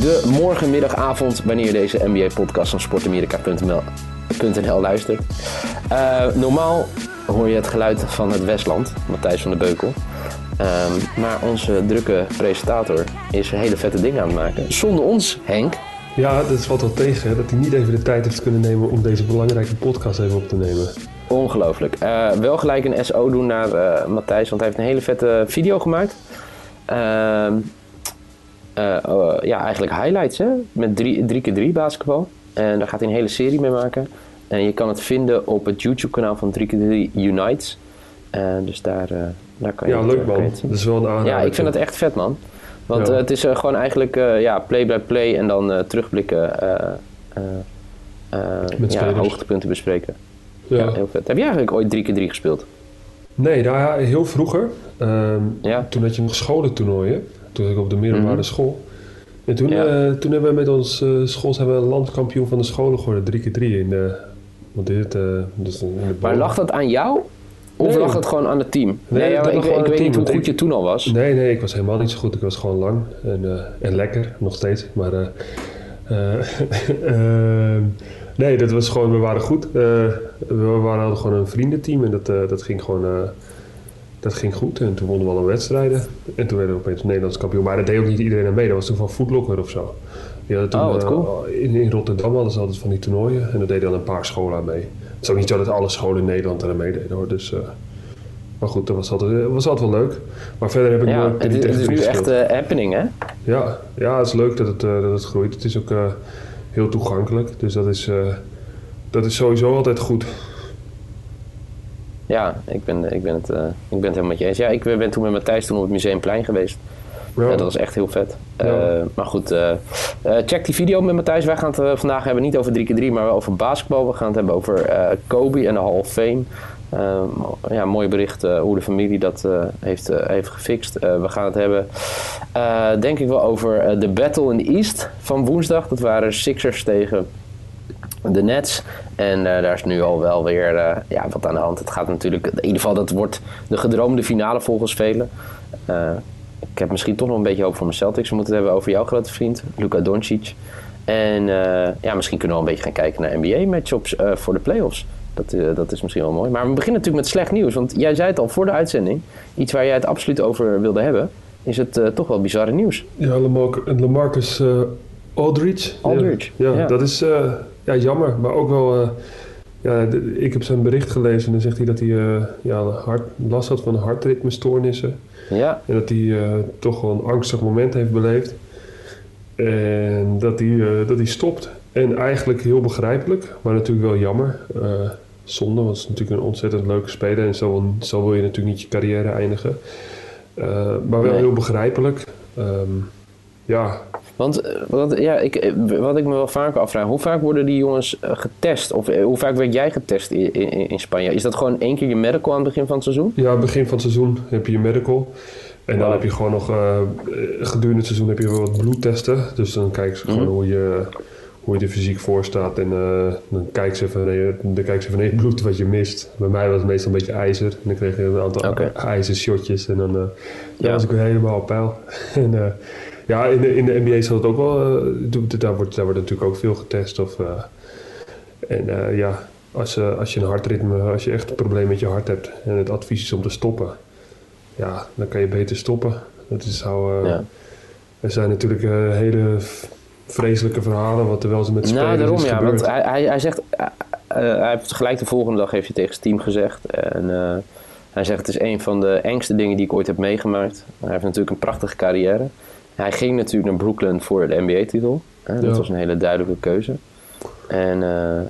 de morgen, middag, avond, wanneer je deze NBA-podcast van sportamerika.nl luistert. Uh, normaal hoor je het geluid van het Westland, Matthijs van de Beukel. Um, maar onze drukke presentator is hele vette dingen aan het maken. Zonder ons, Henk. Ja, dat valt wel tegen hè, dat hij niet even de tijd heeft kunnen nemen om deze belangrijke podcast even op te nemen. Ongelooflijk. Uh, wel gelijk een SO doen naar uh, Matthijs, want hij heeft een hele vette video gemaakt. Uh, ja, eigenlijk highlights hè, met 3 keer 3 basketbal. En daar gaat hij een hele serie mee maken. En je kan het vinden op het YouTube-kanaal van 3 keer 3 Unites. dus daar, daar kan je Ja, het, leuk man. Dat is wel een aanrader. Ja, ik vind het echt vet man. Want Ja. het is gewoon eigenlijk ja, play by play en dan terugblikken. Met ja, hoogtepunten bespreken. Ja. Ja. heel vet. Heb jij eigenlijk ooit 3 keer 3 gespeeld? Nee, ja, heel vroeger. ehm, Ja. Toen had je nog scholentoernooien. Toen ik op de middelbare Mhm. school. En toen, Ja. eh, toen hebben we met ons eh, school zijn we landkampioen van de scholen geworden. Drie keer drie in de... Wat is het? eh, dus in de Maar lag dat aan jou? Of Nee. lag het gewoon aan het team? Nee, ja, dat ik, weet niet hoe want goed je toen al was. Nee, nee, ik was helemaal niet zo goed. Ik was gewoon lang en, en lekker, nog steeds. Maar nee, dat was gewoon, we waren goed. We waren hadden gewoon een vriendenteam en dat, dat ging gewoon dat ging goed. En toen wonnen we alle wedstrijden. En toen werden we opeens Nederlands kampioen. Maar dat deed ook niet iedereen aan mee. Dat was toen van Footlocker of zo. Die hadden toen, Oh, wat eh, cool. in, in Rotterdam hadden ze altijd van die toernooien. En daar deden dan een paar scholen aan mee. Het is ook niet zo dat alle scholen in Nederland eraan meededen hoor. Dus, eh, maar goed, dat was altijd, was altijd wel leuk. Maar verder heb ik Ja, nooit het, is- het nu echt eh, happening, hè? Ja, ja, het is leuk dat het, eh, dat het groeit. Het is ook eh, heel toegankelijk. Dus dat is, eh, dat is sowieso altijd goed. Ja, ik ben, ik, ben het, eh, ik ben het helemaal met je eens. Ja, ik ben toen met Matthijs toen op het Museumplein geweest. Ja. Dat was echt heel vet. Ja. Eh, maar goed, eh, eh, check die video met Matthijs. Wij gaan het eh, vandaag hebben niet over 3x3, maar wel over basketbal. We gaan het hebben over eh, Kobe en de Hall of Fame. Eh, ja, mooi bericht eh, hoe de familie dat eh, heeft, eh, heeft gefixt. Eh, we gaan het hebben, eh, denk ik wel, over eh, de Battle in the East van woensdag. Dat waren Sixers tegen de Nets. En eh, daar is nu al wel weer eh, ja, wat aan de hand. Het gaat natuurlijk, in ieder geval, dat wordt de gedroomde finale volgens velen. Eh, ik heb misschien toch nog een beetje hoop voor mijn Celtics. We moeten het hebben over jouw grote vriend, Luka Doncic. En ja, misschien kunnen we een beetje gaan kijken naar NBA-matchups voor de playoffs. Dat, dat is misschien wel mooi. Maar we beginnen natuurlijk met slecht nieuws. Want jij zei het al voor de uitzending. Iets waar jij het absoluut over wilde hebben. Is het toch wel bizarre nieuws. Ja, Lamar- Lamarcus Aldridge. Aldridge, Ja, ja, ja. dat is ja, jammer. Maar ook wel... eh, ja, de- ik heb zijn bericht gelezen en dan zegt hij dat hij eh, ja, hart, last had van hartritmestoornissen. Ja, En dat hij eh, toch wel een angstig moment heeft beleefd. En dat hij, dat hij stopt. En eigenlijk heel begrijpelijk, maar natuurlijk wel jammer. Zonde, want het is natuurlijk een ontzettend leuke speler. En zo, wil- zo wil je natuurlijk niet je carrière eindigen. Maar wel Nee. heel begrijpelijk. Ehm, ja, Want, eh, want ja, ik, eh, wat ik me wel vaker afvraag, hoe vaak worden die jongens eh, getest? Of hoe vaak werd jij getest in, in, in Spanje? Is dat gewoon één keer je medical aan het begin van het seizoen? ja, begin van het seizoen heb je je medical. En dan Wow. heb je gewoon nog, gedurende het seizoen heb je wel wat bloedtesten. Dus dan kijken ze gewoon Mhm. hoe, je, hoe je er fysiek voor staat. En dan kijken ze van, nee, dan kijken ze van nee, bloed wat je mist. Bij mij was het meestal een beetje ijzer. En dan kreeg je een aantal Oké. ijzershotjes. En dan ja. Was ik weer helemaal op peil. en, ja, in de, in de NBA zal het ook wel... eh, daar, wordt, daar wordt natuurlijk ook veel getest. Of, eh, en eh, ja, als, als je een hartritme... Als je echt een probleem met je hart hebt... En het advies is om te stoppen... Ja, dan kan je beter stoppen. Dat is zou... Ja. Er zijn natuurlijk hele vreselijke verhalen... Wat er wel eens met spelers Nou, daarom is ja. gebeurd. Want hij, hij, hij zegt, hij heeft gelijk de volgende dag heeft hij tegen zijn team gezegd. En hij zegt, het is een van de engste dingen die ik ooit heb meegemaakt. Hij heeft natuurlijk een prachtige carrière. Hij ging natuurlijk naar Brooklyn voor de NBA-titel. dat Ja. was een hele duidelijke keuze. En eh,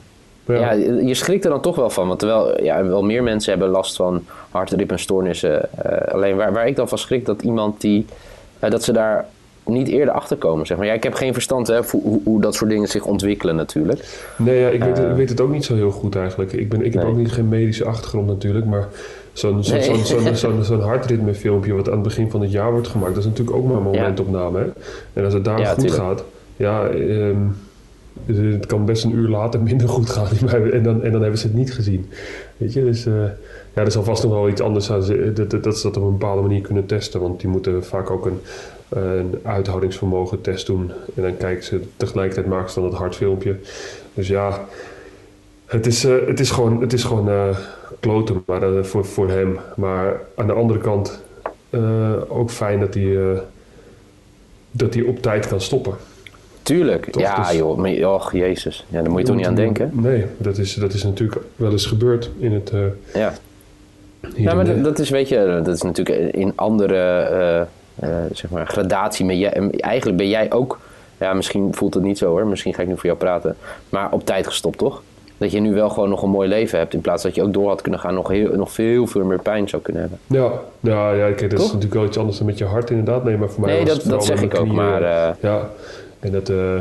Ja. Ja, je schrikt er dan toch wel van. Want terwijl ja, wel meer mensen hebben last van hartritmestoornissen. eh alleen waar, waar ik dan van schrik, dat iemand die... eh, dat ze daar niet eerder achter komen, zeg maar. Ja, ik heb geen verstand hè, hoe, hoe, dat soort dingen zich ontwikkelen natuurlijk. Nee, ja, ik, weet, het- Eh. ik weet het ook niet zo heel goed eigenlijk. Ik, ben, ik heb Nee. ook niet geen medische achtergrond natuurlijk, maar zo'n zo'n Nee. hartritmefilmpje wat aan het begin van het jaar wordt gemaakt, dat is natuurlijk ook maar een momentopname. Hè? En als het daar Ja, goed tuurlijk. gaat, ja, ehm, Dus het kan best een uur later minder goed gaan. En dan, en dan hebben ze het niet gezien. Weet je, dus uh, ja, er zal vast nog wel iets anders zijn. Dat, dat, dat ze dat op een bepaalde manier kunnen testen. Want die moeten vaak ook een, een uithoudingsvermogen test doen. En dan kijken ze tegelijkertijd maken ze dan het hartfilmpje. Dus ja, het is, uh, het is gewoon, het is gewoon uh, kloten maar, voor, voor hem. Maar aan de andere kant ook fijn dat hij, dat hij op tijd kan stoppen. Tuurlijk, toch? ja dus, joh, maar, och jezus, ja, daar moet je toch niet aan denken? Nee, dat is, dat is natuurlijk wel eens gebeurd in het... Ja, ja maar dat, is, weet je, dat is natuurlijk in andere uh, uh, zeg maar, gradatie. Met jij, eigenlijk ben jij ook, ja misschien voelt het niet zo hoor, misschien ga ik nu voor jou praten, maar op tijd gestopt toch? Dat je nu wel gewoon nog een mooi leven hebt. In plaats dat je ook door had kunnen gaan, nog, heel, nog veel, veel meer pijn zou kunnen hebben. Ja, ja, ja kijk, dat is natuurlijk wel iets anders dan met je hart inderdaad. Nee, maar voor mij nee, dat, dat zeg ik ook. Maar, ja, en dat, uh,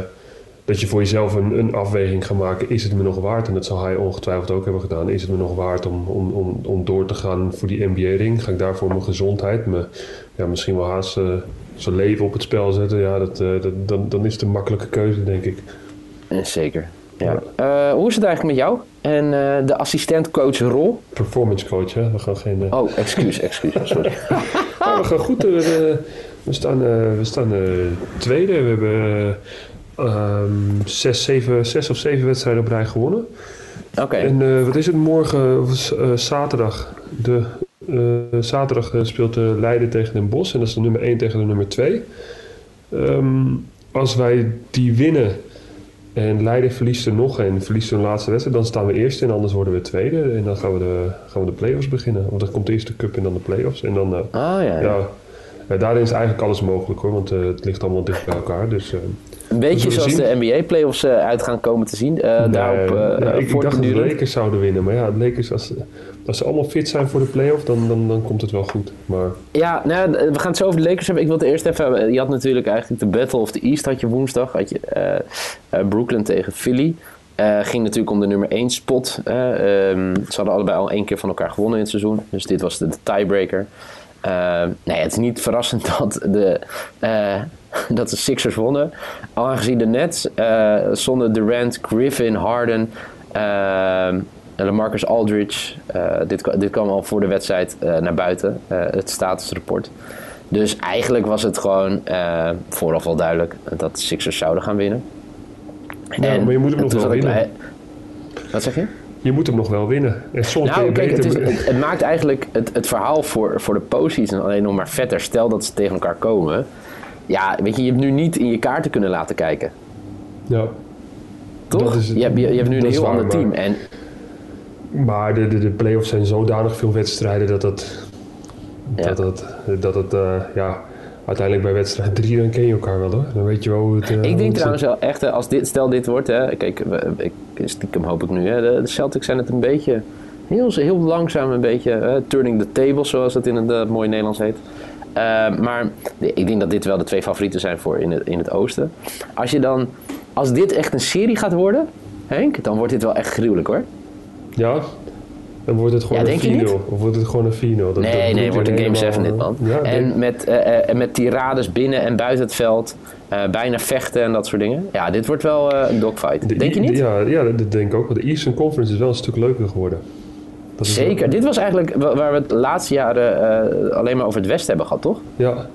dat je voor jezelf een, een, afweging gaat maken. Is het me nog waard? En dat zal hij ongetwijfeld ook hebben gedaan. Is het me nog waard om, om, om, om door te gaan voor die NBA-ring? Ga ik daarvoor mijn gezondheid, me, ja, misschien wel haast uh, zijn leven op het spel zetten? Ja, dat, uh, dat, dan, dan is het een makkelijke keuze, denk ik. Zeker. Ja. Uh, hoe is het eigenlijk met jou en uh, de assistentcoach rol? Performance coach, hè? We gaan geen. Uh... Oh, excuus, excuus, sorry. ja, we gaan goed. We staan, we staan tweede. We hebben uh, zes, zeven, zes of zeven wedstrijden op rij gewonnen. Oké. En wat is het morgen? zaterdag. De, zaterdag speelt de Leiden tegen Den Bosch. En dat is de nummer 1 tegen de nummer 2. Um, ehm, als wij die winnen en Leiden verliest er nog en verliest hun laatste wedstrijd, dan staan we eerste en anders worden we tweede. En dan gaan we de, gaan we de play-offs beginnen. Want dan komt eerst de cup en dan de play-offs. En dan, ah, ja, ja. ja daarin is eigenlijk alles mogelijk hoor, want het ligt allemaal dicht bij elkaar. Dus, een beetje zoals de NBA-playoffs uit gaan komen te zien. Nee, daarop, ja, ik, ik, dacht dat de Lakers zouden winnen, maar ja, de Lakers, als, als ze allemaal fit zijn voor de playoff, dan, dan, dan komt het wel goed. Maar... Ja, nou, we gaan het zo over de Lakers hebben. Ik wilde eerst even, je had natuurlijk eigenlijk de Battle of the East had je woensdag, had je Brooklyn tegen Philly. Uh, ging natuurlijk om de nummer 1 spot. Uh, um, ze hadden allebei al één keer van elkaar gewonnen in het seizoen. Dus dit was de, de tiebreaker. Uh, nee, het is niet verrassend dat de, uh, dat de Sixers wonnen. Aangezien de Nets uh, zonder Durant, Griffin, Harden, Marcus Aldridge. dit, dit kwam al voor de wedstrijd naar buiten, het statusrapport. Dus eigenlijk was het gewoon vooraf wel duidelijk dat de Sixers zouden gaan winnen. Ja, en, maar je moet hem nog wel winnen. Wat zeg je? je moet hem nog wel winnen. En soms nou, kijk, het, is, het, het, maakt eigenlijk het, het verhaal voor, voor de postseason alleen nog maar vetter. Stel dat ze tegen elkaar komen. Ja, weet je, je hebt nu niet in je kaarten kunnen laten kijken. Ja. Toch? Is, je, hebt, je, hebt nu een heel ander team. En, maar de, de, de play-offs zijn zodanig veel wedstrijden dat dat... Ja. Dat, dat, dat het, uh, ja, uiteindelijk bij wedstrijd 3 dan ken je elkaar wel hoor. Dan weet je wel hoe het... Uh, ik denk trouwens wel echt, als dit, stel dit wordt, hè, kijk, ik, stiekem hoop ik nu, hè, de, Celtics zijn het een beetje, heel, heel langzaam een beetje, turning the tables zoals het in het uh, mooie Nederlands heet. Uh, maar ik denk dat dit wel de twee favorieten zijn voor in het, in het oosten. Als je dan, als dit echt een serie gaat worden, Henk, dan wordt dit wel echt gruwelijk hoor. Ja, dan wordt het gewoon een 4-0. Of wordt het gewoon een 4-0? Nee, dat nee, wordt een Game 7 dit, man. Ja, en met, uh, uh, met tirades binnen en buiten het veld. Uh, bijna vechten en dat soort dingen. Ja, dit wordt wel een dogfight. denk je niet? Ja, ja, dat denk ik ook. Want de Eastern Conference is wel een stuk leuker geworden. Zeker. Dit was eigenlijk waar we het de laatste jaren alleen maar over het Westen hebben gehad, toch? Ja.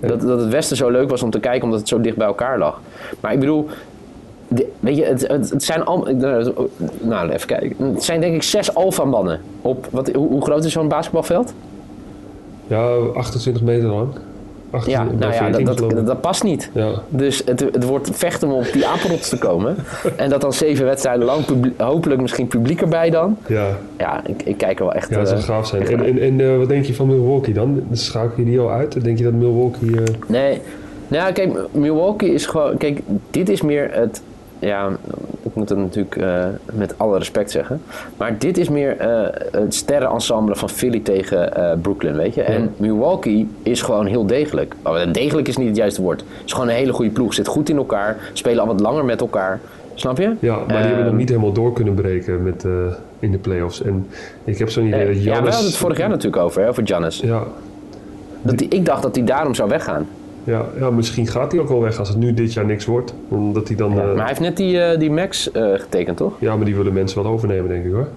Dat, dat het Westen zo leuk was om te kijken omdat het zo dicht bij elkaar lag. Maar ik bedoel, weet je, het, het, zijn al, nou, even kijken. Het zijn denk ik zes alfa-mannen. Op, wat, hoe, hoe groot is zo'n basketbalveld? Ja, 28 meter lang. Ja, nou ja, dat, dat, dat, past niet. Ja. Dus het, het wordt vechten om op die apenrots te komen. en dat dan zeven wedstrijden lang, hopelijk misschien publiek erbij dan. Ja, ja ik, ik kijk er wel echt Ja, dat zou uh, gaaf zijn. En, en, en uh, wat denk je van Milwaukee dan? Schakel je die al uit? Denk je dat Milwaukee... Uh... Nee, nou kijk, Milwaukee is gewoon... Kijk, dit is meer het ja, ik moet het natuurlijk uh, met alle respect zeggen. Maar dit is meer uh, het sterrenensemble van Philly tegen uh, Brooklyn, weet je. En Milwaukee is gewoon heel degelijk. Oh, degelijk is niet het juiste woord. Het is gewoon een hele goede ploeg. Zit goed in elkaar. Spelen al wat langer met elkaar. Snap je? Ja, maar die hebben nog ehm, niet helemaal door kunnen breken met, in de playoffs. En ik heb zo'n idee dat Giannis... Ja, we hadden het vorig jaar natuurlijk over, hè, over Giannis. Ja. Dat die, ik dacht dat hij daarom zou weggaan. Ja, ja, misschien gaat hij ook wel weg als het nu dit jaar niks wordt. Omdat hij dan... Ja, eh, maar hij heeft net die, eh, die Max eh, getekend, toch? ja, maar die willen mensen wel overnemen, denk ik hoor.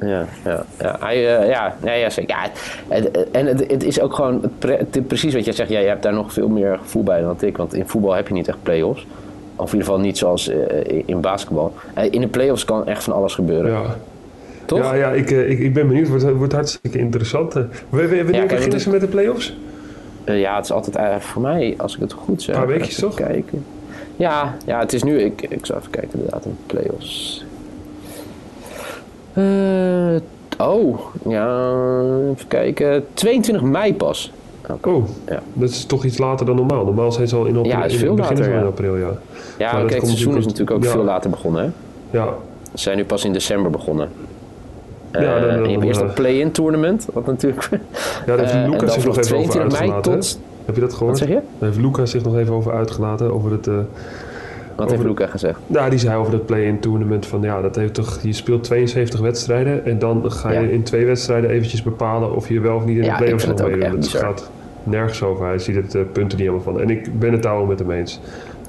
Ja, ja, ja. Hij, ja, ja, ja, zeker. Ja, het- en het, het is ook gewoon pre- precies wat jij zegt. Jij hebt daar nog veel meer gevoel bij dan ik. Want in voetbal heb je niet echt play-offs. Of in ieder geval niet zoals in basketbal. In de play-offs kan echt van alles gebeuren. Ja, Toch? ja, ja ik, ik, ik ben benieuwd. Het wordt, wordt hartstikke interessant. Wanneer kijk, beginnen ze met de play-offs? Eh, ja, het is altijd eh, voor mij, als ik het goed zeg. Een paar weekjes, toch? Kijken. Ja, ja, het is nu. Ik, ik zal even kijken, inderdaad, in play-offs. Eh, oh, ja, even kijken. 22 mei pas. Oh, Ja. dat is toch iets later dan normaal. Normaal zijn ze al in, april, Ja, het is in veel het begin later, van ja. april, ja. Ja, Maar dat kijk, het seizoen is natuurlijk ook ja. veel later begonnen. Hè? Ja, Ze zijn nu pas in december begonnen. Eh, Ja, dan- en je hebt dan, eerst eh, een play-in tournament, wat natuurlijk... ja daar heeft Eh, Lucas dan zich nog even over 22 mei uitgelaten. tot... Heb je dat gehoord? Wat zeg je? Daar heeft Lucas zich nog even over uitgelaten. Over het, eh, Wat heeft Over- Luca gezegd? nou, die zei over dat play-in tournament van ja, dat heeft toch, je speelt 72 wedstrijden en dan ga je Ja. in twee wedstrijden eventjes bepalen of je wel of niet in Ja, de ik play-offs nog het meedoet. Het bizar. gaat nergens over. Hij ziet het eh, punten niet helemaal van. En ik ben het daar wel met hem eens.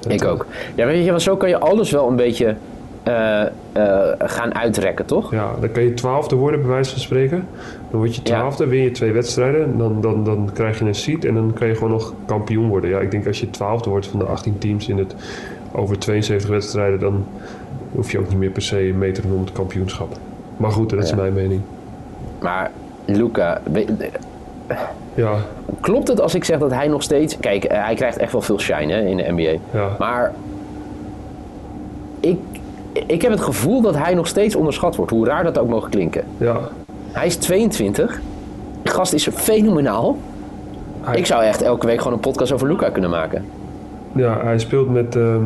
Ik Het, ook. Ja, weet je, want zo kan je alles wel een beetje eh, eh, gaan uitrekken, toch? Ja, dan kan je twaalfde worden, bij wijze van spreken. Dan word je Ja. twaalfde, win je twee wedstrijden. Dan, dan, dan krijg je een seat en dan kan je gewoon nog kampioen worden. Ja, ik denk als je twaalfde wordt van de 18 teams in het over 72 wedstrijden, dan hoef je ook niet meer per se mee te doen om het kampioenschap. Maar goed, dat is Ja. mijn mening. Maar Luca, weet- Ja, klopt het als ik zeg dat hij nog steeds... Kijk, eh, hij krijgt echt wel veel shine hè, in de NBA. ja. Maar ik, ik heb het gevoel dat hij nog steeds onderschat wordt. Hoe raar dat ook mogen klinken. ja. Hij is 22. De gast is fenomenaal. Hij, Ik zou echt elke week gewoon een podcast over Luca kunnen maken. ja, hij speelt met... ehm,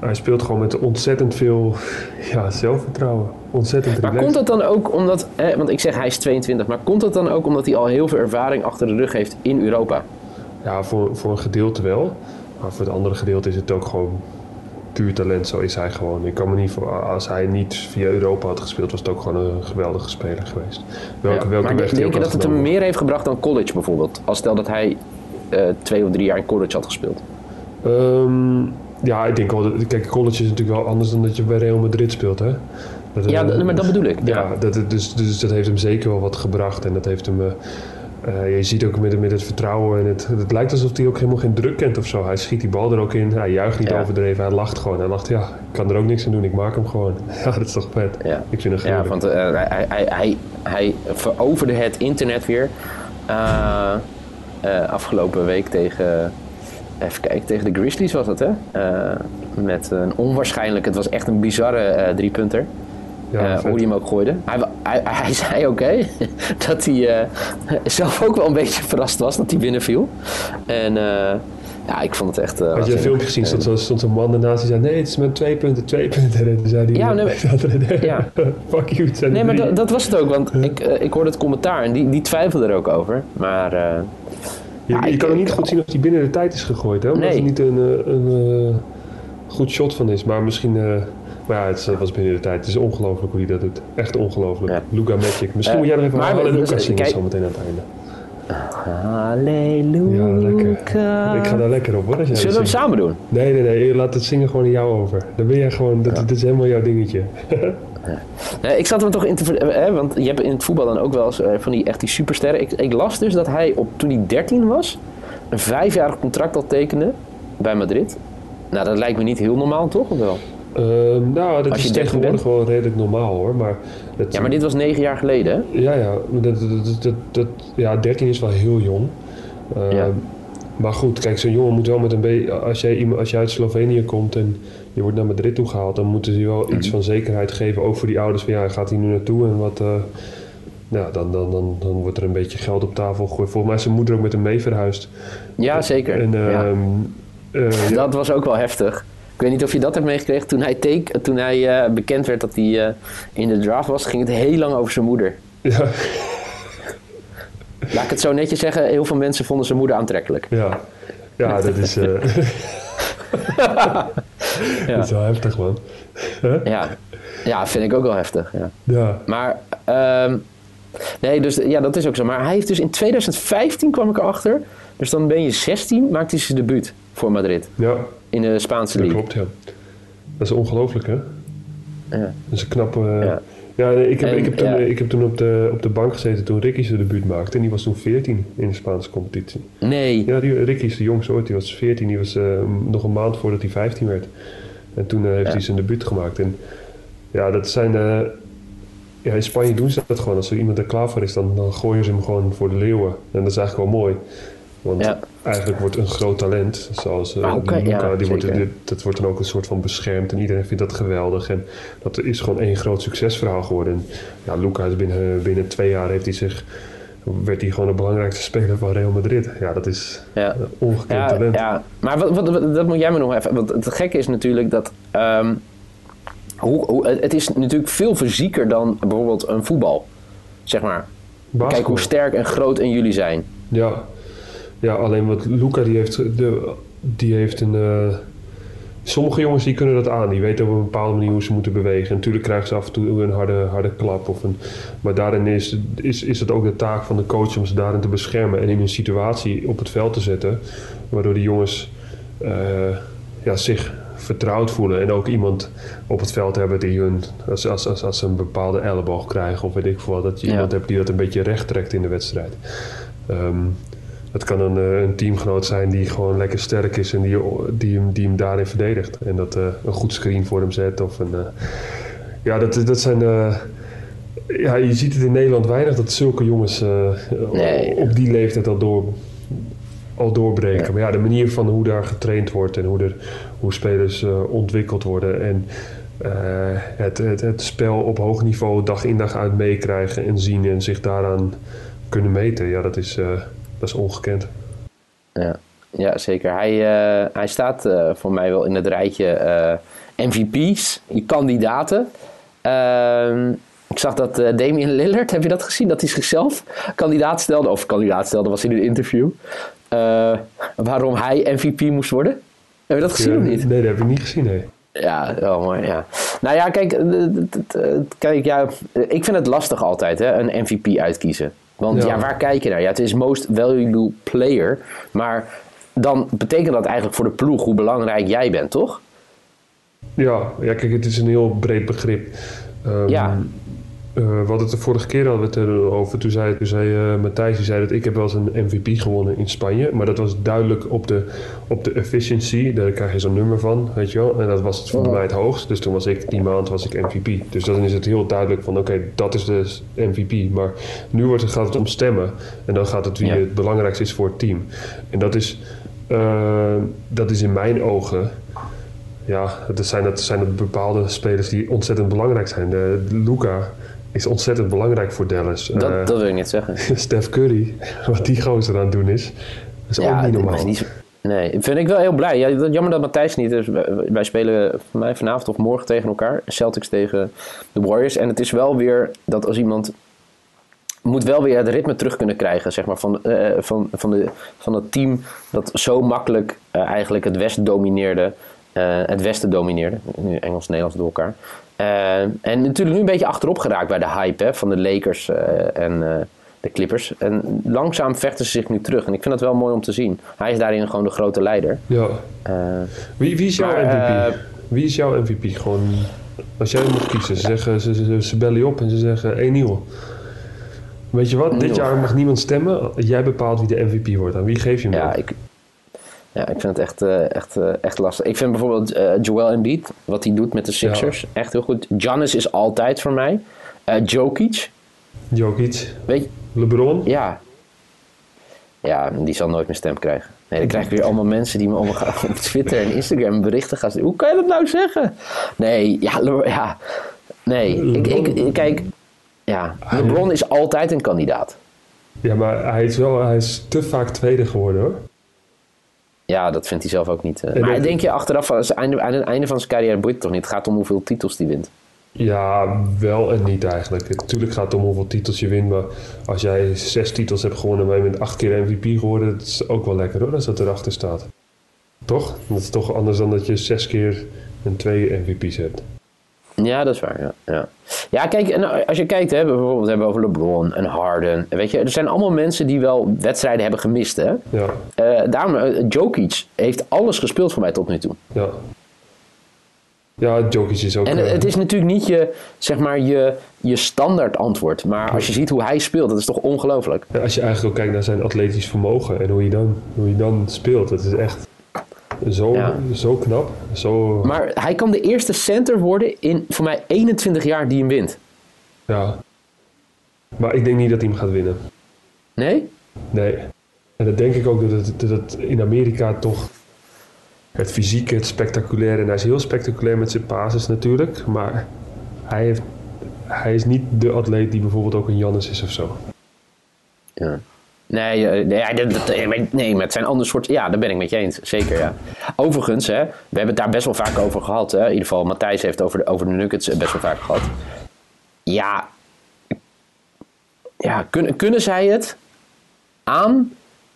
hij speelt gewoon met ontzettend veel ja, zelfvertrouwen. Ontzettend Maar komt dat dan ook omdat... Hè, want ik zeg hij is 22. Maar komt dat dan ook omdat hij al heel veel ervaring achter de rug heeft in Europa? Ja, voor, voor een gedeelte wel. Maar voor het andere gedeelte is het ook gewoon puur talent. Zo is hij gewoon. Ik kan me niet voor, als hij niet via Europa had gespeeld, was het ook gewoon een geweldige speler geweest. Welke, Ja. welke maar weg denk je dat het hem meer heeft gebracht dan college bijvoorbeeld? Als stel dat hij eh, twee of drie jaar in college had gespeeld. Ehm, ja, ik denk wel. Dat, kijk, college is natuurlijk wel anders dan dat je bij Real Madrid speelt, hè? Dat, Ja, eh, maar dat bedoel ik. Ja, Ja. dat, dus, dus dat heeft hem zeker wel wat gebracht. En dat heeft hem. eh, eh, je ziet ook met, met het vertrouwen. En het, het lijkt alsof hij ook helemaal geen druk kent of zo. Hij schiet die bal er ook in. Hij juicht niet Ja. overdreven. Hij lacht gewoon. Hij lacht, ja, ik kan er ook niks aan doen. Ik maak hem gewoon. Ja, dat is toch vet. Ja. Ik vind hem Ja, gruwelijk. want eh, hij, hij, hij, hij veroverde het internet weer. eh, afgelopen week tegen. Even kijken, tegen de Grizzlies was dat, hè? Met een onwaarschijnlijk, het was echt een bizarre driepunter. Ja, eh, hoe hij hem ook gooide. Hij, wa- hij, hij zei oké, dat hij eh, zelf ook wel een beetje verrast was dat hij binnenviel. En eh, ja, ik vond het echt. Had je een filmpje gezien? Stond, zo- stond zo'n man ernaast die zei: Nee, het is met twee punten, twee punten. En toen zei hij: Ja, nee, maar- ja. Fuck you, het Nee, er maar dat, dat was het ook, want ik, ik hoorde het commentaar en die, die twijfelde er ook over. Maar Je, Ja, je ik- kan ook niet ik- goed zien of hij binnen de tijd is gegooid, hè? Omdat Nee. er niet een, een goed shot van is. Maar misschien... ja, het was binnen de tijd. Het is ongelooflijk hoe hij dat doet. Echt ongelooflijk. Ja. Luca Magic. Misschien Eh, moet jij nog even maar- Halleluja dus, zingen zo meteen aan het einde. Halleluja. Ja, lekker. Ik ga daar lekker op, hoor. Zullen we hem zingt. samen doen? Nee, nee, nee. Laat het zingen gewoon in jou over. Dan ben jij gewoon... Dat, is helemaal jouw dingetje. Eh, ik zat hem toch in te... eh, hè, want je hebt in het voetbal dan ook wel eens eh, van die echt die supersterren. Ik, ik las dus dat hij op, toen hij 13 was een vijfjarig contract al tekende bij Madrid. Nou, dat lijkt me niet heel normaal, toch? Of wel? Ehm, nou, dat Als je is 13 tegenwoordig wel redelijk normaal, hoor. Maar dat, Ja, maar dit was negen jaar geleden, hè? Ja, ja. Dat, dat, dat, dat, ja, 13 is wel heel jong. Ehm, Ja. Maar goed, kijk, zo'n jongen moet wel met een beetje... Als jij, iemand- als jij uit Slovenië komt en je wordt naar Madrid toe gehaald... dan moeten ze je wel Mhm. iets van zekerheid geven. Ook voor die ouders van, ja, gaat hij nu naartoe en wat... eh, ja, dan, dan, dan, dan wordt er een beetje geld op tafel gegooid. Volgens mij is zijn moeder ook met hem mee verhuisd. Ja, zeker. En, ehm, eh, ja, Dat was ook wel heftig. Ik weet niet of je dat hebt meegekregen. Toen hij, take, toen hij eh, bekend werd dat hij eh, in de draft was, ging het heel lang over zijn moeder. ja, Laat ik het zo netjes zeggen, heel veel mensen vonden zijn moeder aantrekkelijk. ja, ja, dat is... eh, dat is wel heftig, man. Ja, ja vind ik ook wel heftig. Ja. Ja, Maar ehm, Nee, dus ja, dat is ook zo. Maar hij heeft dus in 2015 kwam ik erachter. Dus dan ben je 16, maakt hij zijn debuut voor Madrid. Ja, In de Spaanse dat league. klopt, ja. Dat is ongelooflijk, hè? Ja. Dat is een knappe... Ja. Ja, ik heb, En, ik heb toen, ja. eh, ik heb toen op, de, op de bank gezeten toen Ricky zijn debuut maakte. En die was toen 14 in de Spaanse competitie. Nee. Ja, die, Ricky is de jongste ooit. Die was 14. Die was eh, nog een maand voordat hij 15 werd. En toen eh, heeft Ja. hij zijn debuut gemaakt. En ja, dat zijn... eh, ja, in Spanje doen ze dat gewoon. Als er iemand er klaar voor is, dan, dan gooien ze hem gewoon voor de leeuwen. En dat is eigenlijk wel mooi. Want Ja. eigenlijk wordt een groot talent, zoals Ah, oké, Luca, ja, die wordt, dit- dat wordt dan ook een soort van beschermd. En iedereen vindt dat geweldig. En dat is gewoon één groot succesverhaal geworden. En ja, Luca is binnen, binnen twee jaar heeft hij zich... werd hij gewoon de belangrijkste speler van Real Madrid. Ja, dat is Ja. ongekend Ja, talent. ja. maar wat, wat, wat- dat moet jij me nog even... Want het gekke is natuurlijk dat... ehm, hoe, hoe, het is natuurlijk veel fysieker dan bijvoorbeeld een voetbal. Zeg maar. Kijk hoe sterk en groot en jullie zijn. Ja. Ja, alleen wat Luca die heeft, de, die heeft een. eh, sommige jongens die kunnen dat aan. Die weten op een bepaalde manier hoe ze moeten bewegen. En natuurlijk krijgen ze af en toe een harde, harde klap. Of een, maar daarin is, is, is het ook de taak van de coach om ze daarin te beschermen. En in een situatie op het veld te zetten. Waardoor die jongens eh, ja, zich vertrouwd voelen. En ook iemand op het veld hebben die hun. Als, als, als, als ze een bepaalde elleboog krijgen. Of weet ik veel wat. Dat je Ja. iemand hebt die dat een beetje recht trekt in de wedstrijd. Ehm, het kan een, eh, een teamgenoot zijn die gewoon lekker sterk is en die, die, hem, die hem daarin verdedigt. En dat eh, een goed screen voor hem zet. Of een, eh, ja, dat, dat zijn. ja, je ziet het in Nederland weinig dat zulke jongens Nee. op die leeftijd al, door, al doorbreken. Ja. Maar ja, de manier van hoe daar getraind wordt en hoe, er, hoe spelers ontwikkeld worden. En het, het, het spel op hoog niveau dag in dag uit meekrijgen en zien en zich daaraan kunnen meten. Ja, dat is, dat is ongekend. Ja, ja zeker. Hij, eh, hij staat eh, voor mij wel in het rijtje eh, MVP's, kandidaten. Ehm, ik zag dat Damian Lillard, heb je dat gezien? Dat hij zichzelf kandidaat stelde, of kandidaat stelde, was in een interview. waarom hij MVP moest worden. Heb je dat gezien Ja, of niet? Nee, dat heb ik niet gezien, nee. Ja, wel mooi, ja. Nou ja, kijk, kijk ja, ik vind het lastig altijd, hè, een MVP uitkiezen. Want ja. Ja. waar kijk je naar? Ja, het is most valuable player, maar dan betekent dat eigenlijk voor de ploeg hoe belangrijk jij bent, toch? Ja, ja, kijk, het is een heel breed begrip. Ehm, Ja. Eh, we hadden het de vorige keer hadden we het erover. Toen zei, toen zei eh, Matthijs die zei dat ik heb wel eens een MVP gewonnen in Spanje. Maar dat was duidelijk op de, op de efficiency. Daar krijg je zo'n nummer van, weet je wel. En dat was het voor mij het hoogst. Dus toen was ik, die maand was ik MVP. Dus dan is het heel duidelijk van, oké, dat is dus MVP. Maar nu wordt het, gaat het om stemmen. En dan gaat het wie Ja. het belangrijkste is voor het team. En dat is, eh, dat is in mijn ogen ja, dat zijn, dat zijn bepaalde spelers die ontzettend belangrijk zijn. De, Luca is ontzettend belangrijk voor Dallas. Dat, Eh, dat wil ik niet zeggen. Steph Curry, wat die gozer aan het doen is, is ook niet normaal. nee, niet nee, vind ik wel heel blij. Ja, jammer dat Matthijs niet is. Wij, spelen voor mij vanavond of morgen tegen elkaar. Celtics tegen de Warriors. En het is wel weer dat als iemand moet wel weer het ritme terug kunnen krijgen, zeg maar, van, eh, van, van, de, van het team dat zo makkelijk eh, eigenlijk het West domineerde. het Westen domineerde. Nu Engels-Nederlands door elkaar. Eh, en natuurlijk nu een beetje achterop geraakt bij de hype hè, van de Lakers eh, en eh, de Clippers. En langzaam vechten ze zich nu terug. En ik vind dat wel mooi om te zien. Hij is daarin gewoon de grote leider. Ja. Wie, wie is jouw Maar, MVP? wie is jouw MVP? Gewoon, als jij moet kiezen, ze, zeggen, ze, ze, ze bellen je op en ze zeggen één nieuw. Weet je wat, dit jaar mag niemand stemmen. Jij bepaalt wie de MVP wordt. Aan wie geef je hem ja, ik, ja, ik vind het echt, eh, echt, eh, echt lastig. Ik vind bijvoorbeeld eh, Joel Embiid, wat hij doet met de Sixers, echt heel goed. Giannis is altijd voor mij. Jokic, Jokic, weet je, LeBron. ja. Ja, die zal nooit meer stem krijgen. Nee, dan krijg ik weer allemaal mensen die me op Twitter en Instagram berichten gaan. Hoe kan je dat nou zeggen? Nee, ja, Le- ja. Nee, ik, ik, ik- kijk, ja, LeBron is altijd een kandidaat. Ja, maar hij is, wel, hij is te vaak tweede geworden hoor. Ja, dat vindt hij zelf ook niet. En maar denk je achteraf, aan het einde, aan het einde van zijn carrière boeit het toch niet? Het gaat om hoeveel titels hij wint. Ja, wel en niet eigenlijk. Natuurlijk gaat het om hoeveel titels je wint. Maar als jij zes titels hebt gewonnen, maar je bent acht keer MVP geworden, dat is ook wel lekker hoor, als dat erachter staat. Toch? Dat is toch anders dan dat je zes keer en twee MVP's hebt. Ja, dat is waar. Ja, ja. ja kijk, en als je kijkt, hè, bijvoorbeeld hebben we over LeBron en Harden. Weet je, er zijn allemaal mensen die wel wedstrijden hebben gemist. Hè? Ja, Eh, daarom, eh, Jokic heeft alles gespeeld voor mij tot nu toe. ja. Ja, Jokic is ook... En eh, het is natuurlijk niet je, zeg maar, je, je standaard antwoord. Maar als je ziet hoe hij speelt, dat is toch ongelooflijk. Ja, als je eigenlijk ook kijkt naar zijn atletisch vermogen en hoe je dan, hoe je dan speelt, dat is echt zo, Ja. zo knap. Zo, Maar hij kan de eerste center worden in, voor mij, 21 jaar die hem wint. ja. Maar ik denk niet dat hij hem gaat winnen. Nee? Nee. En dat denk ik ook dat het, dat het in Amerika toch het fysieke, het spectaculaire. En hij is heel spectaculair met zijn passes natuurlijk. Maar hij, heeft, hij is niet de atleet die bijvoorbeeld ook een Jannis is of zo. Ja. Nee, eh, nee, dat- eh, nee, maar het zijn andere soorten. Ja, daar ben ik met je eens. Zeker, ja. Overigens, hè, we hebben het daar best wel vaak over gehad. Hè. In ieder geval, Matthijs heeft over de, over de Nuggets best wel vaak gehad. Ja, ja kunnen, kunnen zij het aan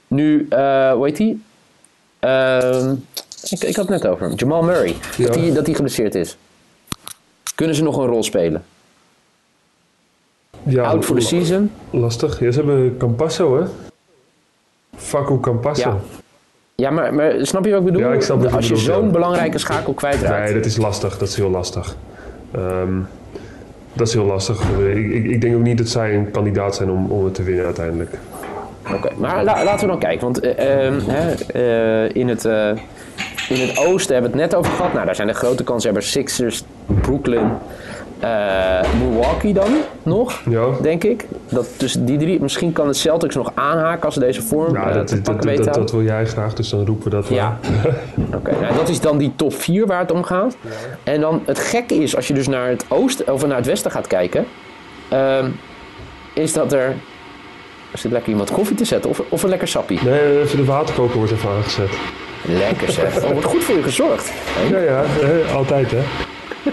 nu, eh hoe heet die? Ehm, ik, ik had het net over hem. Jamal Murray. Ja. Dat hij dat die geblesseerd is. Kunnen ze nog een rol spelen? Ja, Out for the season? Lastig. Ja, ze hebben Campasso, hè? Facu Campasso. Ja. Ja, maar, maar snap je wat ik bedoel? Ja, ik snap wat je Als je zo'n belangrijke schakel kwijtraakt. Nee, dat is lastig. Dat is heel lastig. Ehm, dat is heel lastig. Ik, ik, ik denk ook niet dat zij een kandidaat zijn om, om het te winnen uiteindelijk. Oké, maar la- laten we dan kijken. Want eh, ehm, eh, in, het, eh, in het oosten hebben we het net over gehad. Nou, daar zijn de grote kanshebbers Sixers, Brooklyn, eh, Milwaukee dan nog, Ja. denk ik. Dat tussen die drie, misschien kan de Celtics nog aanhaken als ze deze vorm Ja, eh, dat, dat, pakken dat, weten dat, houden. wil jij graag, dus dan roepen we dat Ja. wel. Oké, nou, dat is dan die top 4 waar het om gaat. En dan het gekke is, als je dus naar het oosten of naar het westen gaat kijken, ehm, is dat er. Er zit lekker iemand koffie te zetten of, of een lekker sappie. Nee, even de waterkoker wordt even aangezet. Lekker zeg. Oh, wordt goed voor je gezorgd. Ja, ja, eh, altijd hè.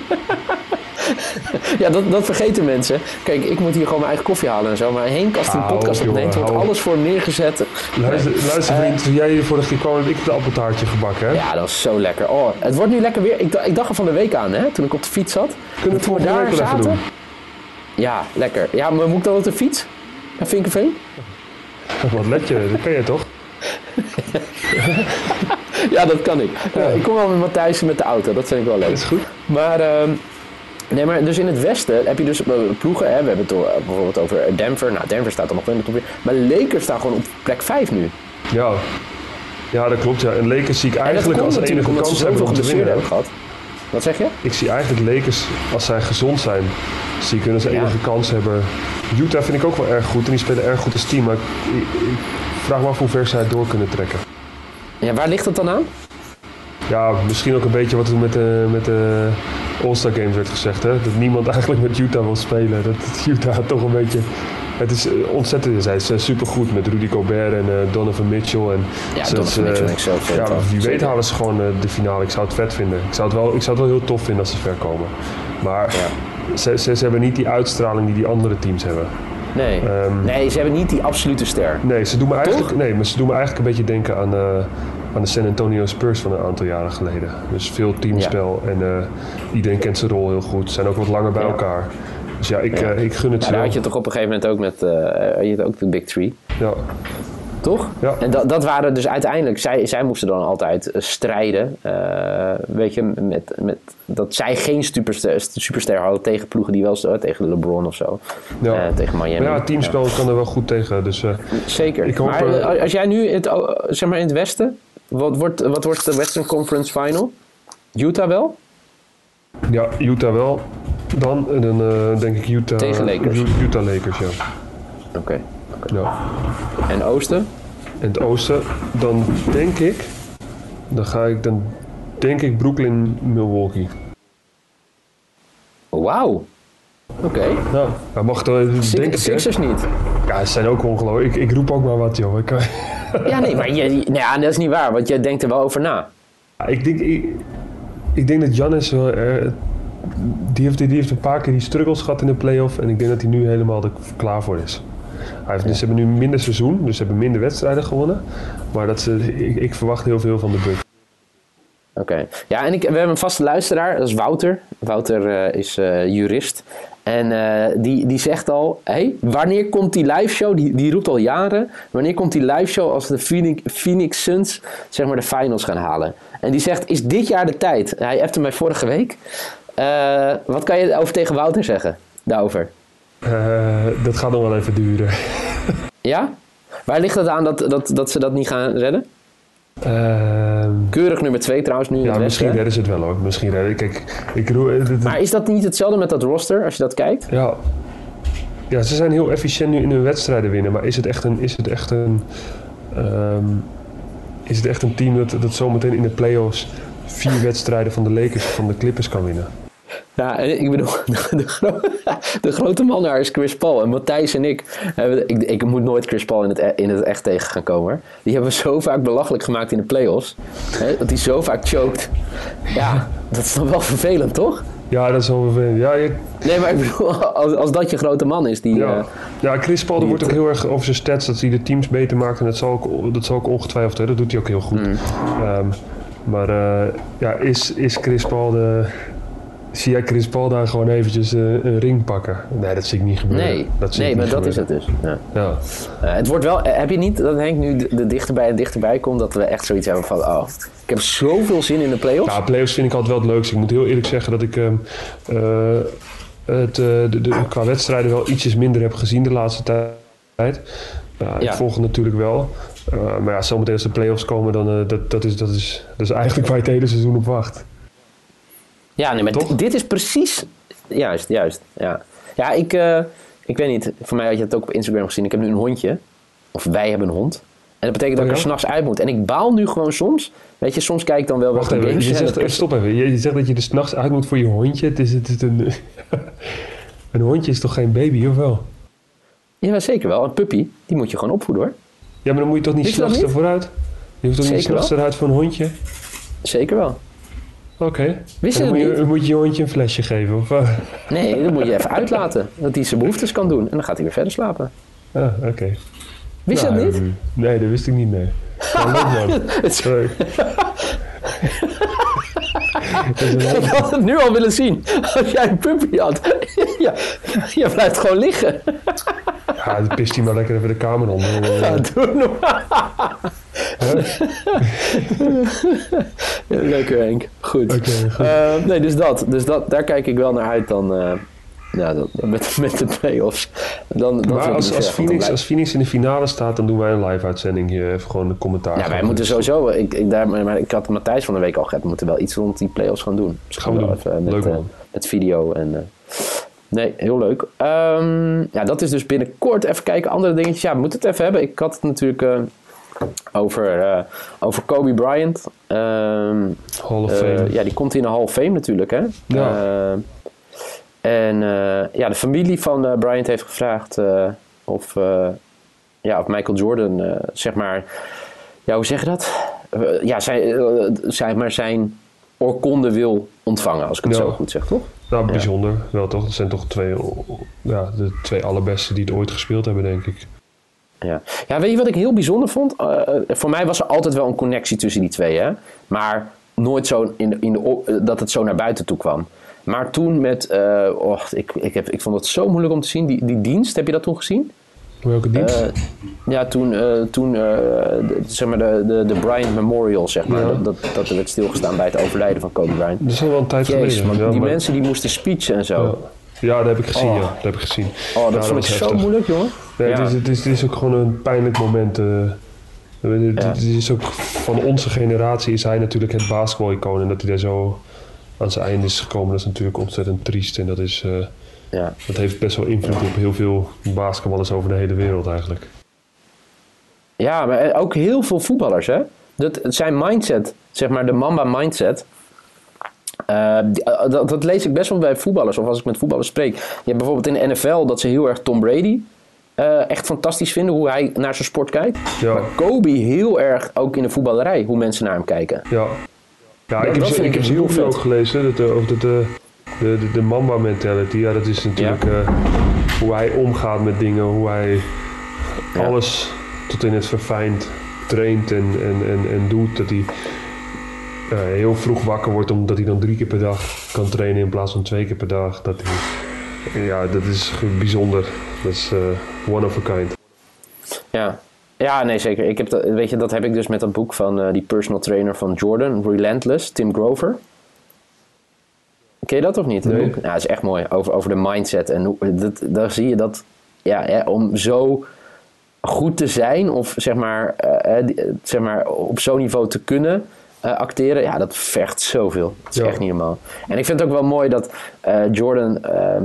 Ja, dat, dat vergeten mensen. Kijk, ik moet hier gewoon mijn eigen koffie halen en zo. Maar Henk, als hij een podcast opneemt, wordt alles voor neergezet. Luister, luister vriend, toen jij hier vorige keer kwam, heb ik het appeltaartje gebakken hè. Ja, dat was zo lekker. Oh, het wordt nu lekker weer. Ik, dacht- ik dacht er van de week aan, hè, toen ik op de fiets zat. Kunnen we het daar even zaten. doen? Ja, lekker. Ja, maar moet ik dan op de fiets? Naar Vinkenveen? Wat let je, dat kan jij toch? Ja, dat kan ik. Eh, ik kom wel met Matthijs met de auto, dat vind ik wel leuk. Dat is goed. Maar, ehm, nee, maar dus in het westen heb je dus eh, ploegen. Hè? We hebben het door- bijvoorbeeld over Denver. Nou, Denver staat dan nog wel in de top 4. Maar Lakers staan gewoon op plek 5 nu. Ja. Ja, dat klopt ja. En Lakers zie ik En dat eigenlijk als enige ze kans hebben om te winnen. hebben gehad. Wat zeg je? Ik zie eigenlijk Lakers, als zij gezond zijn, zie ik hun als Ja. enige kans hebben. Utah vind ik ook wel erg goed en die spelen erg goed als team. Maar ik, ik- ik vraag me af hoe ver zij het door kunnen trekken. Ja, waar ligt het dan aan? Ja, misschien ook een beetje wat er met de, met de All-Star Games werd gezegd. Hè? Dat niemand eigenlijk met Utah wil spelen. Dat dat Utah toch een beetje... Het is eh, ontzettend, zij is supergoed met Rudy Gobert en eh, Donovan Mitchell. En Ja, ze- Donovan ze- Mitchell ik Ja, wie weet halen ze gewoon eh, de finale. Ik zou het vet vinden. Ik zou het wel, ik zou het wel heel tof vinden als ze ver komen. Maar ze, ze, ze hebben niet die uitstraling die die andere teams hebben. Nee. Ehm, nee, ze hebben niet die absolute ster. Nee, ze doen me eigenlijk, Toch? nee, maar ze doen me eigenlijk een beetje denken aan, eh, aan de San Antonio Spurs van een aantal jaren geleden. Dus veel teamspel en eh, iedereen kent zijn rol heel goed. Ze zijn ook wat langer bij Ja. elkaar. Dus ja, ik, Ja. eh, ik gun het Ja, ze daar wel. had je toch op een gegeven moment ook met eh, je had ook de Big Three. Ja. Toch? Ja. En dat, dat waren dus uiteindelijk, zij, zij moesten dan altijd strijden. weet je, met, met, dat zij geen superster, superster hadden tegen ploegen die wel stonden, tegen LeBron of zo. Ja. Tegen Miami. Maar ja, teamspel kan er wel goed tegen. Dus Zeker. Ik hoop, maar als jij nu het, zeg maar in het westen, wat wordt, wat wordt de Western Conference Final? Utah wel? ja, Utah wel. Dan, en dan eh, denk ik Utah... Tegen Lakers. Utah Lakers, ja. Oké. ja. En Oosten? En het oosten, dan denk ik... Dan ga ik, dan denk ik Brooklyn, Milwaukee. Wauw. Oké. Nou, hij mag Six- denken, hè? Sixers niet. Ja, ze zijn ook ongelooflijk. Ik, ik roep ook maar wat, joh. Ik, Ja, nee, maar je, nou ja, dat is niet waar, want jij denkt er wel over na. ik, denk, ik, ik denk dat Giannis wel... eh, die, heeft, die heeft een paar keer die struggles gehad in de playoff. En ik denk dat hij nu helemaal er klaar voor is. Hij heeft, dus Ze hebben nu minder seizoen, dus ze hebben minder wedstrijden gewonnen. Maar dat ze, ik, ik verwacht heel veel van de Bucks. Oké. Ja, en ik, we hebben een vaste luisteraar, dat is Wouter. Wouter eh, is eh, jurist. En eh, die, die zegt al, hey, wanneer komt die live show? Die, die roept al jaren. Wanneer komt die live show als de Phoenix, Phoenix Suns zeg maar de finals gaan halen? En die zegt, is dit jaar de tijd? Hij appte mij vorige week. Eh, wat kan je over tegen Wouter zeggen daarover? Eh, dat gaat nog wel even duren. Ja? Waar ligt het aan dat, dat, dat ze dat niet gaan redden? Ehm, Keurig nummer 2 trouwens nu in ja, misschien redden ze het wel hoor. Misschien redden. Kijk, ik roe- eh, dit- Maar is dat niet hetzelfde met dat roster als je dat kijkt? Ja. ja, ze zijn heel efficiënt nu in hun wedstrijden winnen. Maar is het echt een, is het echt een, ehm, is het echt een team dat, dat zometeen in de playoffs vier wedstrijden van de Lakers of van de Clippers kan winnen? Ja, en ik bedoel, de, de, gro- de grote man daar is Chris Paul. En Matthijs en ik, hebben, ik, ik moet nooit Chris Paul in het, e- in het echt tegen gaan komen. hoor. Die hebben we zo vaak belachelijk gemaakt in de playoffs. Hè, dat hij zo vaak choked. Ja, dat is dan wel vervelend, toch? Ja, dat is wel vervelend. Ja, je, Nee, maar ik bedoel, als, als dat je grote man is, die... ja. eh, ja, Chris Paul er wordt ook heel erg over zijn stats dat hij de teams beter maakt. En dat zal ook, dat zal ook ongetwijfeld, hè. dat doet hij ook heel goed. Mm. Ehm, maar eh, ja, is, is Chris Paul de... Zie jij Chris Paul daar gewoon eventjes eh, een ring pakken? Nee, dat zie ik niet gebeuren. nee, dat zie nee maar dat is het dus. Ja. Ja. Eh, het wordt wel, eh, heb je niet dat Henk nu de, de dichterbij en dichterbij komt, dat we echt zoiets hebben van, oh, ik heb zoveel zin in de playoffs. Ja, playoffs vind ik altijd wel het leukste. Ik moet heel eerlijk zeggen dat ik ehm, eh, het, de, de, qua wedstrijden wel ietsjes minder heb gezien de laatste tijd. Ja, ik Ja. volg het natuurlijk wel. Maar ja, zometeen als de playoffs komen, dan dat, dat, is, dat, is, dat is eigenlijk waar je het hele seizoen op wacht. Ja, nee, maar Toch? dit is precies... Juist, juist. Ja, ja ik, eh, ik weet niet. Voor mij had je het ook op Instagram gezien. Ik heb nu een hondje. Of wij hebben een hond. En dat betekent dat Oh ik er s'nachts uit moet. En ik baal nu gewoon soms. Weet je, soms kijk ik dan wel games je zegt, even, stop even. Je, zegt dat je er s'nachts uit moet voor je hondje. Het is, het is een, een hondje is toch geen baby, of wel? Ja, zeker wel. Een puppy, die moet je gewoon opvoeden hoor. Ja, maar dan moet je toch niet s'nachts ervoor uit? Je hoeft toch niet s'nachts eruit voor een hondje? Zeker wel. Oké. Je dat moet je, moet je je hondje een flesje geven, of? Nee, dan moet je even uitlaten. Dat hij zijn behoeftes kan doen. En dan gaat hij weer verder slapen. Ah, oké. Wist je Nou, dat niet? Nee, dat wist ik niet, nee. Sorry. Dat Ik had het nu al willen zien. Als jij een puppy had. Ja, je blijft gewoon liggen. Ja, dan pist hij maar lekker even de kamer onder. Ja, doe normaal. Ja, lekker Henk. Goed. Goed. Eh, nee, dus dat. Dus dat, daar kijk ik wel naar uit dan. eh, ja, dat, met, met de play-offs. Dan, dan Maar als, als, Phoenix, blijft- als Phoenix in de finale staat, dan doen wij een live uitzending hier. Even gewoon een commentaar. Ja, wij moeten sowieso. Ik, ik, daar, maar ik had Matthijs van de week al gehad. We moeten wel iets rond die play-offs gaan doen. Dus Gaan we doen. even met, Leuk, eh, man. met video en. eh, nee, heel leuk. Ehm, ja, dat is dus binnenkort. Even kijken, andere dingetjes. Ja, we moeten het even hebben. Ik had het natuurlijk eh, over, eh, over Kobe Bryant. Ehm, Hall of eh, Fame. ja, die komt in de Hall of Fame natuurlijk, hè? Ja. Eh, en eh, ja, de familie van Bryant heeft gevraagd of, ja, of Michael Jordan, zeg maar, ja, hoe zeg je dat? Ja, zijn, zeg maar zijn oorkonde wil ontvangen, als ik het Ja. zo goed zeg, toch? Nou, bijzonder. Wel toch? Dat zijn toch twee, ja, de twee allerbeste die het ooit gespeeld hebben, denk ik. Ja. ja, weet je wat ik heel bijzonder vond? Eh, eh, voor mij was er altijd wel een connectie tussen die twee, hè? Maar nooit zo in de, in de, eh, dat het zo naar buiten toe kwam. Maar toen met, oh, ik, ik, heb, ik vond het zo moeilijk om te zien, die, die dienst, heb je dat toen gezien? Welke dienst? Ja, toen, toen de, zeg maar de, de, de Bryant Memorial, zeg maar, Ja. dat, dat, dat er werd stilgestaan bij het overlijden van Kobe Bryant. dat is al wel een tijd Jezus, geleden. Ja, die maar- mensen die moesten speechen en zo. Ja. ja, dat heb ik gezien, Oh. ja. Dat heb ik gezien. Oh, dat vond ik zo moeilijk, jongen. Nee, Ja. het, is, het, is, het is ook gewoon een pijnlijk moment. eh. Het, is ook van onze generatie is hij natuurlijk het basketbal-icoon. En dat hij daar zo aan zijn einde is gekomen, dat is natuurlijk ontzettend triest. En dat, is, eh, Ja. dat heeft best wel invloed op heel veel basketballers over de hele wereld eigenlijk. Ja, maar ook heel veel voetballers, hè? Dat, zijn mindset, zeg maar de Mamba mindset. eh, die- eh, dat, dat lees ik best wel bij voetballers, of als ik met voetballers spreek. Je hebt bijvoorbeeld in de NFL dat ze heel erg Tom Brady eh, echt fantastisch vinden hoe hij naar zijn sport kijkt. Ja. Maar Kobe heel erg ook in de voetballerij, hoe mensen naar hem kijken. Ja, ja ik dat heb, ik heb heel veel ook gelezen dat, eh, over de, de, de, de, de Mamba mentality. Ja, dat is natuurlijk eh, hoe hij omgaat met dingen, hoe hij Ja. alles tot in het verfijnd traint en, en, en, en doet. Dat hij, eh, heel vroeg wakker wordt omdat hij dan drie keer per dag kan trainen in plaats van twee keer per dag. Dat hij, ja, dat is bijzonder. Dat is eh, one of a kind. Ja. Ja, nee, zeker. Ik heb dat, weet je, dat heb ik dus met dat boek van eh, die personal trainer van Jordan, Relentless, Tim Grover. Ken je dat of niet? Nee. Ja, het is echt mooi. Over, over de mindset. En hoe, dat, daar zie je dat, ja, hè, om zo goed te zijn, of zeg maar, eh, zeg maar op zo'n niveau te kunnen acteren, ja, dat vergt zoveel. Dat is Ja. echt niet normaal. En ik vind het ook wel mooi dat Jordan. ehm,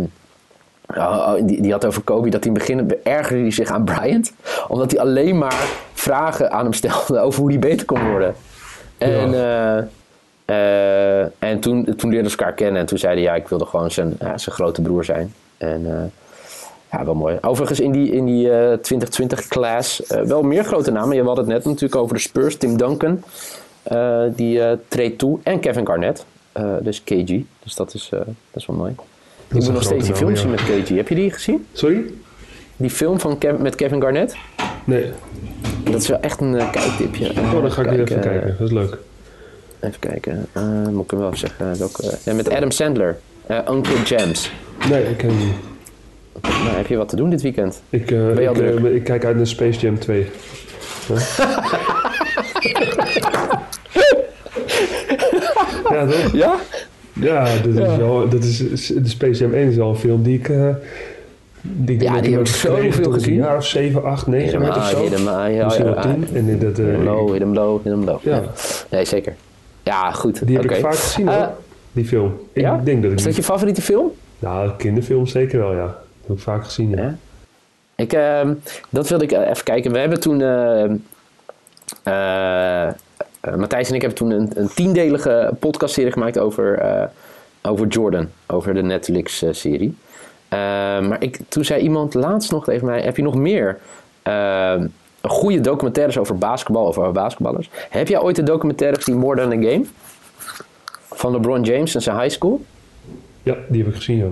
Oh, oh, die, die had over Kobe dat hij in het begin ergerde hij zich aan Bryant. Omdat hij alleen maar vragen aan hem stelde over hoe hij beter kon worden. En, eh, eh, en toen, toen leerden ze elkaar kennen. En toen zeiden ja, ik wilde gewoon zijn, ja, zijn grote broer zijn. En eh, ja, wel mooi. Overigens in die, in die eh 2020-class wel meer grote namen. Je had het net natuurlijk over de Spurs. Tim Duncan, die treedt toe. En Kevin Garnett, dus KG. Dus dat is, dat is wel mooi. Ik moet nog steeds die film zien met KG. Heb je die gezien? Sorry? Die film van Kev- met Kevin Garnett? Nee. Dat is wel echt een eh, kijktipje. Oh, dan ga ik weer even eh, kijken. Dat is leuk. Even kijken. Eh, moet ik hem wel even zeggen. Welke, ja, met Adam Sandler. Eh, Uncle James. Nee, ik ken hem niet. Nou, heb je wat te doen dit weekend? Ik, eh, Ben je al ik, eh, druk? ik kijk uit naar Space Jam 2. ja, toch? Ja? Ja, dat is Ja. wel, dat is, de Space Jam 1 is wel een film die ik... eh die ik Ja, die heb ik zoveel gezien. Of 7, 8, 9 werd of zo. helemaal. Ja, Misschien ja, wel ja. 10. En dat, eh, Hit hem low, hit hem low, hit hem low. Ja. Nee, zeker. Ja, goed. die heb ik vaak gezien Eh, hoor, die film. Ik ja? denk dat ik Is dat je favoriete film? Nou, kinderfilm zeker wel, ja. Dat heb ik vaak gezien, ja. Ja. Ik, ehm, dat wilde ik eh, even kijken. We hebben toen. eh, eh, eh, Matthijs en ik hebben toen een, een tiendelige podcastserie gemaakt over, eh, over Jordan. Over de Netflix-serie. maar ik, toen zei iemand laatst nog tegen mij: Heb je nog meer eh, goede documentaires over basketbal, over basketballers? Heb jij ooit de documentaire gezien More Than a Game? Van LeBron James en zijn high school? Ja, die heb ik gezien, ja.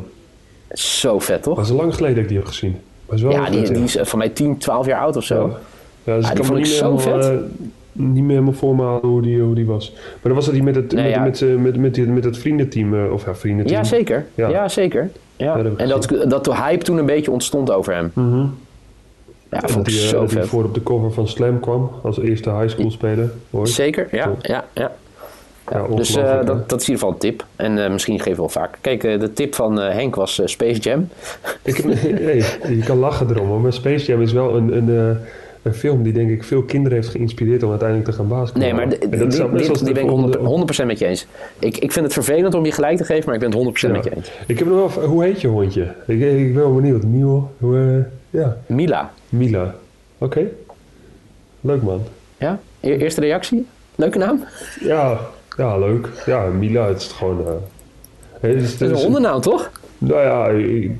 Zo vet, toch? Dat is lang geleden dat ik die heb gezien. Wel Ja, die, vet, die is eh, van mij 10, 12 jaar oud of zo. Ja. Ja, dus Ah, ik die kan me niet meer, zo vet. Eh, niet meer helemaal voor me halen hoe die, hoe die was. Maar dan was dat die met het, Nee, met, ja. met, eh, met, met, met het vriendenteam, eh, of ja, vriendenteam. Ja, zeker. Ja. Ja, zeker. Ja. dat en dat, dat de hype toen een beetje ontstond over hem. Mhm. Ja, En vond dat ik hij, eh, zo dat hij voor op de cover van Slam kwam, als eerste high school speler. Hoor. Zeker, ja. Ja. ja, ja. Ja, Dus eh, dat, dat is in ieder geval een tip. En eh, misschien geven we wel vaak. Kijk, eh, de tip van eh, Henk was eh, Space Jam. Ik hey, je kan lachen erom, hoor, maar Space Jam is wel een, een, eh, een film die denk ik veel kinderen heeft geïnspireerd om uiteindelijk te gaan basketballen. Nee, maar En dat dit, die ben ik volgende- 100%, 100% met je eens. Ik, ik vind het vervelend om je gelijk te geven, maar ik ben het 100% Ja. met je eens. Ik heb nog wel, hoe heet je hondje? Ik, ik ben wel benieuwd. Miel, hoe, eh, ja, Mila. Mila. Oké. Leuk man. Ja? E- eerste reactie? Leuke naam? Ja, ja, leuk. Ja, Mila, het is gewoon... eh, het is, Dat is een hondennaam, toch? Nou ja,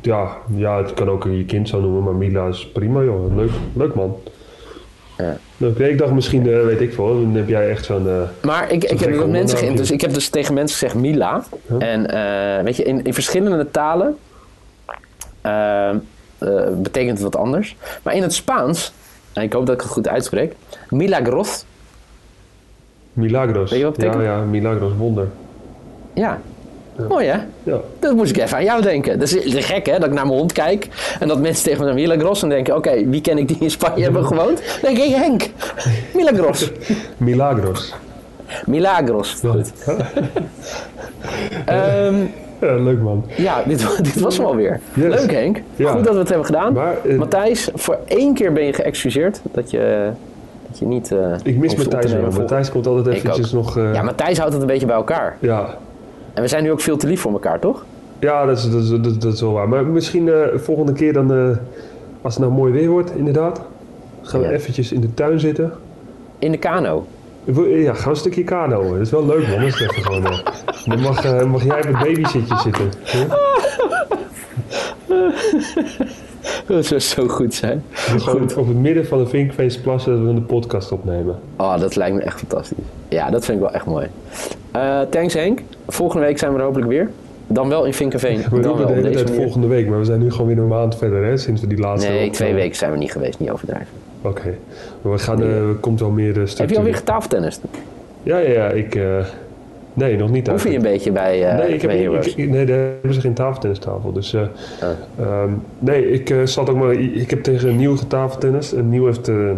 ja, ja, het kan ook je kind zo noemen, maar Mila is prima, joh. Leuk, leuk man. Ja. Ik dacht misschien, eh, weet ik veel, dan heb jij echt zo'n... eh, Maar ik, ik heb wat mensen hondennaam. ge- dus ik heb dus tegen mensen gezegd Mila. Huh? En eh, weet je, in, in verschillende talen eh, eh, betekent het wat anders. Maar in het Spaans, en ik hoop dat ik het goed uitspreek, Milagros. Milagros. Weet je wat het ja, betekent? ja, Milagros, wonder. Ja. Mooi hè? Ja. Dat moest ik even aan jou denken. Dat is gek hè, dat ik naar mijn hond kijk en dat mensen tegen me zeggen Milagros en denken, oké, wie ken ik die in Spanje hebben gewoond? Dan denk ik, hey, Henk, Milagros. Milagros. Milagros. Goed. Ehm, Ja, leuk man. Ja, dit, dit was hem alweer. Yes. Leuk Henk. Ja. Goed dat we het hebben gedaan. Maar eh, Matthijs, voor één keer ben je geëxcuseerd dat je, dat je niet... eh, ik mis Matthijs wel. Matthijs komt altijd eventjes nog... eh, Ja, Matthijs houdt het een beetje bij elkaar. ja, En we zijn nu ook veel te lief voor elkaar, toch? Ja, dat is, dat, is, dat, is- dat is wel waar. Maar misschien eh volgende keer dan, eh, als het nou mooi weer wordt, inderdaad, gaan we Ja. eventjes in de tuin zitten. In de kano. Ja, we een stukje kano. Dat is wel leuk man. Dat is even gewoon, eh, dan mag, mag jij op het babyzitje zitten. hè? Dat zou zo goed zijn. Gewoon op het midden van de Vinkfeestplassen dat we de podcast opnemen. Oh, dat lijkt me echt fantastisch. Ja, dat vind ik wel echt mooi. Eh, thanks Henk. Volgende week zijn we er hopelijk weer. Dan wel in Vinkerveen. We Dan wel de hele volgende week, maar we zijn nu gewoon weer een maand verder hè, sinds we die laatste... Nee, twee opnamen. weken zijn we niet geweest. Niet overdrijven. Oké. Maar we gaan, eh, er komt wel meer uh, Heb je alweer getafeltennist? Ja, ja, ja. Ik, eh, Nee, nog niet Hoef je een beetje bij, nee, ik heb, bij ik, Heroes? ik- nee, daar hebben ze geen tafeltennistafel. Dus, eh, ehm, nee, ik eh, zat ook maar... Ik heb tegen een nieuw getafeltennis. Een nieuw heeft eh,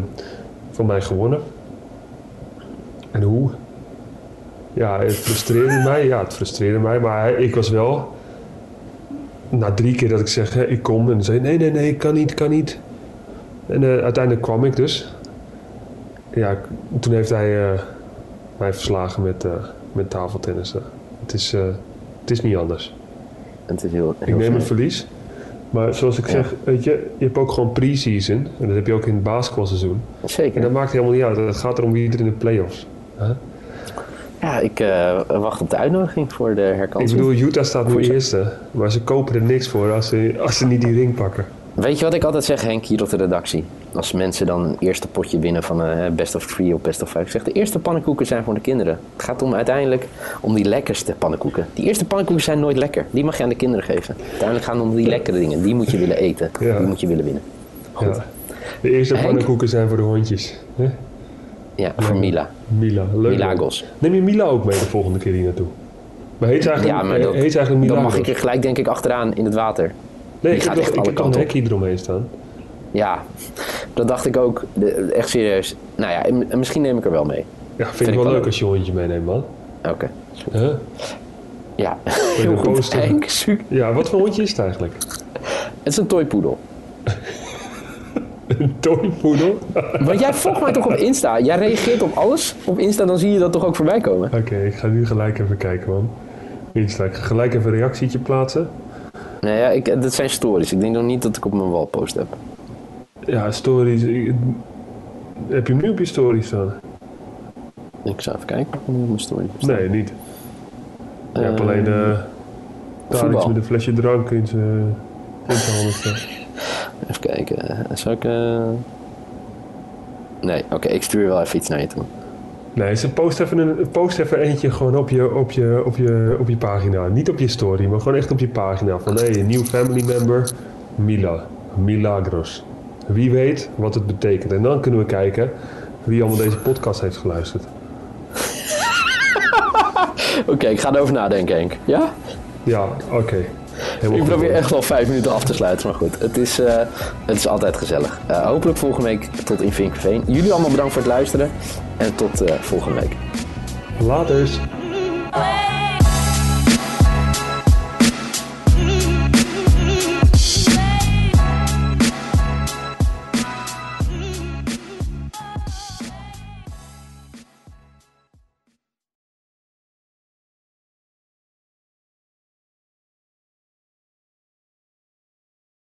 van mij gewonnen. En hoe? Ja, het frustreerde mij. Ja, het frustreerde mij. Maar ik was wel... Na drie keer dat ik zeg, ik kom. En zei nee, nee, nee, ik kan niet, kan niet. En eh, uiteindelijk kwam ik dus. Ja, toen heeft hij eh, mij verslagen met, eh met tafeltennissen. Het is, het is niet anders. Het is heel, heel Ik neem het verlies. Maar zoals ik Ja. zeg, weet je, je hebt ook gewoon pre-season. En dat heb je ook in het basketbalseizoen. En Zeker. dat maakt helemaal niet uit. Het gaat erom wie er in de playoffs. Huh? Ja, ik eh, wacht op de uitnodiging voor de Ik herkansing. bedoel, Utah staat nu eerste. Maar ze kopen er niks voor als ze, als ze niet die ring pakken. Weet je wat ik altijd zeg, Henk, hier op de redactie? Als mensen dan een eerste potje winnen van eh best of three of best of five. Ik zeg, de eerste pannenkoeken zijn voor de kinderen. Het gaat om uiteindelijk om die lekkerste pannenkoeken. Die eerste pannenkoeken zijn nooit lekker. Die mag je aan de kinderen geven. Uiteindelijk gaan het om die lekkere dingen. Die moet je willen eten. Ja. Die moet je willen winnen. Goed. Ja. De eerste Henk? pannenkoeken zijn voor de hondjes. Hè? Ja, voor Mila. Mila, leuk. Milagos. Neem je Mila ook mee de volgende keer hier naartoe? Maar heet ze eigenlijk, Ja, maar dat, heet ze eigenlijk dan Milagros? mag ik er gelijk denk ik achteraan in het water. Nee, die ik gaat heb, echt nog, ik alle heb nog een op. hekje eromheen staan. Ja, dat dacht ik ook. Echt serieus. Nou ja, misschien neem ik er wel mee. Ja, vind, ik wel leuk als je hondje meeneemt, man. Oké. Huh? Ja, heel goed. Ja, wat voor hondje is het eigenlijk? Het is een toypoedel. Een toypoedel? Want jij volgt mij toch op Insta? Jij reageert op alles op Insta, dan zie je dat toch ook voorbij komen? Oké, ik ga nu gelijk even kijken, man. Insta, ik ga gelijk even een reactietje plaatsen. Nee, ja, ik, dat zijn stories. Ik denk nog niet dat ik op mijn wall post heb. Ja, stories. ik- heb je hem nu op je story staan? Ik zou even kijken of ik nu op mijn story heb staan. Nee, niet. Je hebt Eh, alleen eh daar iets met een flesje drank in zijn handen staan. Eh, Zou ik... eh, Nee, oké. ik stuur wel even iets naar je toe. Nee, ze post even, een, post even eentje gewoon op je, op, je, op, je, op je pagina. Niet op je story, maar gewoon echt op je pagina. Van hé, een nieuw family member, Mila. Milagros. Wie weet wat het betekent. En dan kunnen we kijken wie allemaal deze podcast heeft geluisterd. Oké, ik ga erover nadenken, Henk. Ja? Ja, oké. Ik probeer echt wel vijf minuten af te sluiten, maar goed. Het is, eh, het is altijd gezellig. Eh, hopelijk volgende week tot in Vinkerveen. Jullie allemaal bedankt voor het luisteren. En tot eh, volgende week. Laters. Way